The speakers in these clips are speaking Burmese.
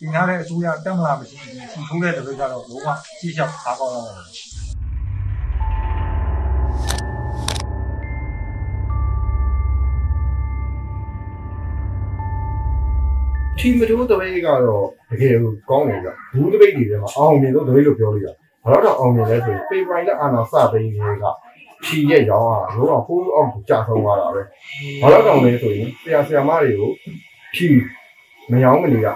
ဒီနားတဲ့အစိုးရတက်မလာမရှိဘူးစီထိုးတဲ့တပိတ်ကတော့လုံးဝကြည့်ရှောက်အားကောင်းတော့တယ်ထီမတိုးတပိတ်ကတော့တကယ်ကိုကောင်းတယ်ဗျဘူးတပိတ်တွေထဲမှာအောင်မြင်လို့တပိတ်လို့ပြောလို့ရဘာလို့တော့အောင်မြင်လဲဆိုရင်ဖေဖိုင်လက်အာနာစပိန်းတွေကထီရဲ့ရောင်းอ่ะလုံးဝဖိုးအောင်ကြာဆုံးသွားတာပဲဘာလို့တော့လဲဆိုရင်ဆရာဆရာမတွေကို ထီမယောင်းမနေရ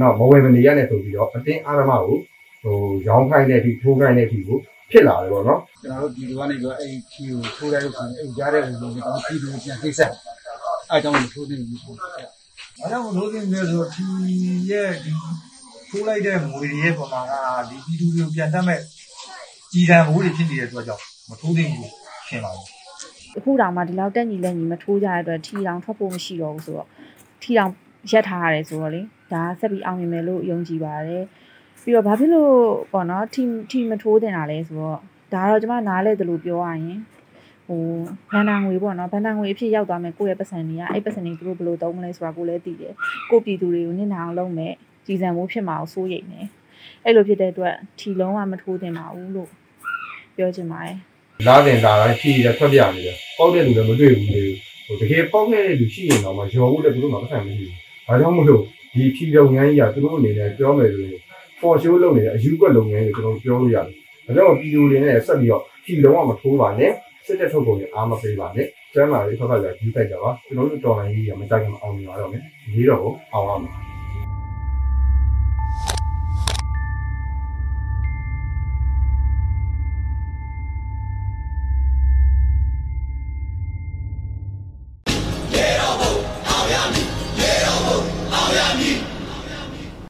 နော်မဝယ်မနေရနဲ့ဆိုပြီးတော့အတင်းအာရမကိုဟိုရောင်းခိုင်းတဲ့အထိထိုးခိုင်းတဲ့အထိကိုဖြစ်လာတယ်ပေါ့နော်ကျွန်တော်တို့ဒီလိုကနေပြီးတော့အဲ့ဒီခီကိုထိုးလိုက်လို့ဆိုရင်အဲ့ကြားတဲ့လူတွေကတော့ပြည်သူပြန်ကိစ္စအဲအကြောင်းကိုထိုးနေပြီပေါ့။အဲကြောင့်လို့တင်နေဆိုဒီရဲ့ဒီထိုးလိုက်တဲ့မွေရဲ့ပုံမှာကဒီပြည်သူတွေကိုပြန်တက်မဲ့ကြည်တံမိုးတွေဖြစ်နေတဲ့အတွက်ကြောင့်မထိုးတင်ဘူးရှင်းပါဘူးအခုတောင်မှဒီလောက်တက်ညီလက်ညီမထိုးကြတဲ့အတွက်ထီတောင်ထွက်ဖို့မရှိတော့ဘူးဆိုတော့ ထီတောင်ရက်ထားရတယ်ဆိုတော့လေဒါဆက်ပြီးအောင်မြင်မယ်လို့ယုံကြည်ပါတယ်ပြီးတော့ဘာဖြစ်လို့ပေါ့နော်ထီထီမထိုးတင်တာလဲဆိုတော့ဒါကတော့ကျမနားလဲတယ်လို့ပြောရရင်ဟိုဘန်နာငွေပေါ့နော်ဘန်နာငွေအဖြစ်ရောက်သွားမယ်ကိုယ့်ရဲ့ပတ်စံတွေကအဲ့ပတ်စံတွေသူတို့ဘယ်လိုသုံးမလဲဆိုတာကိုလည်းသိတယ်ကိုယ့်ပြည်သူတွေကိုနစ်နာအောင်လုပ်မယ်ကြည်စံမှုဖြစ်မှာကိုစိုးရိမ်နေအဲ့လိုဖြစ်တဲ့အတွက်ထီလုံးဝမထိုးတင်ပါဘူးလို့ပြောချင်ပါတယ်လာတင်လာတိုင်းဖြီးရထွက်ပြနေတယ်ပေါက်တဲ့လူလည်းမတွေ့ဘူးလေ ဟိုတကယ်ပေါက်ခဲ့တဲ့လူရှိရင်တော့မှရောဖို့လည်းသူတို့မှမဆိုင်မရှိဘူးဒါကြောင့်မလို့ဒီဖြီးလုပ်ငန်းကြီးကသူတို့အနေနဲ့ပြောမယ်ဆိုရင်ပေါ်ရှိုးလုပ်နေတဲ့အယူကွက်လုပ်ငန်းကိုကျွန်တော်ပြောလို့ရတယ်ဒါကြောင့်ပြည်သူတွေနဲ့ဆက်ပြီးတော့ဖြီးလုံးဝမထိုးပါနဲ့စစ်တဲ့ထုတ်ကုန်တွေအားမပေးပါနဲ့ကျမ်းမာရေးထောက်ခံကြယူတိုက်ကြပါကျွန်တော်တို့တော်လိုင်းကြီးကမကြခင်မအောင်မြင်ပါတော့မယ်ဒီတော့အောင်အောင်